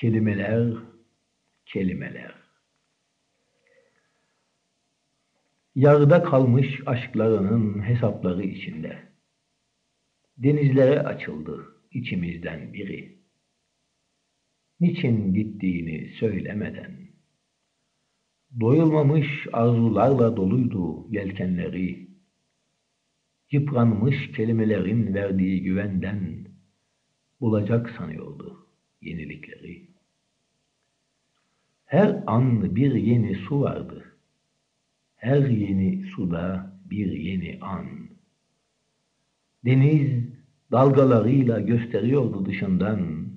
Kelimeler, kelimeler. Yarıda kalmış aşklarının hesapları içinde. Denizlere açıldı içimizden biri. Niçin gittiğini söylemeden. Doyulmamış arzularla doluydu yelkenleri. Yıpranmış kelimelerin verdiği güvenden bulacak sanıyordu yenilikleri. Her an bir yeni su vardı. Her yeni suda bir yeni an. Deniz dalgalarıyla gösteriyordu dışından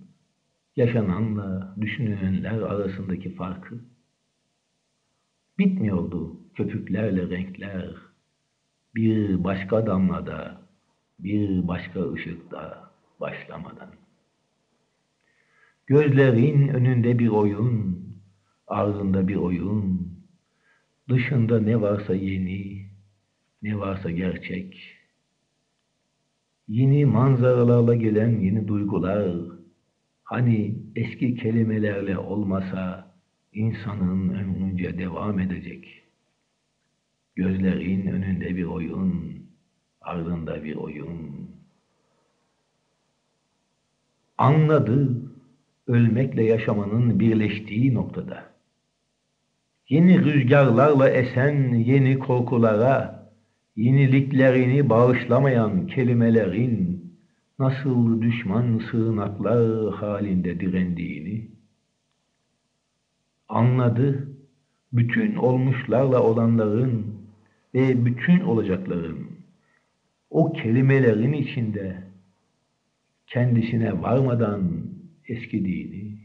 yaşananla düşünülenler arasındaki farkı. Bitmiyordu köpüklerle renkler, bir başka damlada, bir başka ışıkta başlamadan. Gözlerin önünde bir oyun, ardında bir oyun, dışında ne varsa yeni, ne varsa gerçek. Yeni manzaralarla gelen yeni duygular, hani eski kelimelerle olmasa insanın ömrünce devam edecek. Gözlerin önünde bir oyun, ardında bir oyun. Anladı, ölmekle yaşamanın birleştiği noktada. Yeni rüzgarlarla esen yeni korkulara, yeniliklerini bağışlamayan kelimelerin nasıl düşman sığınaklar halinde direndiğini anladı, bütün olmuşlarla olanların ve bütün olacakların o kelimelerin içinde kendisine varmadan e schedini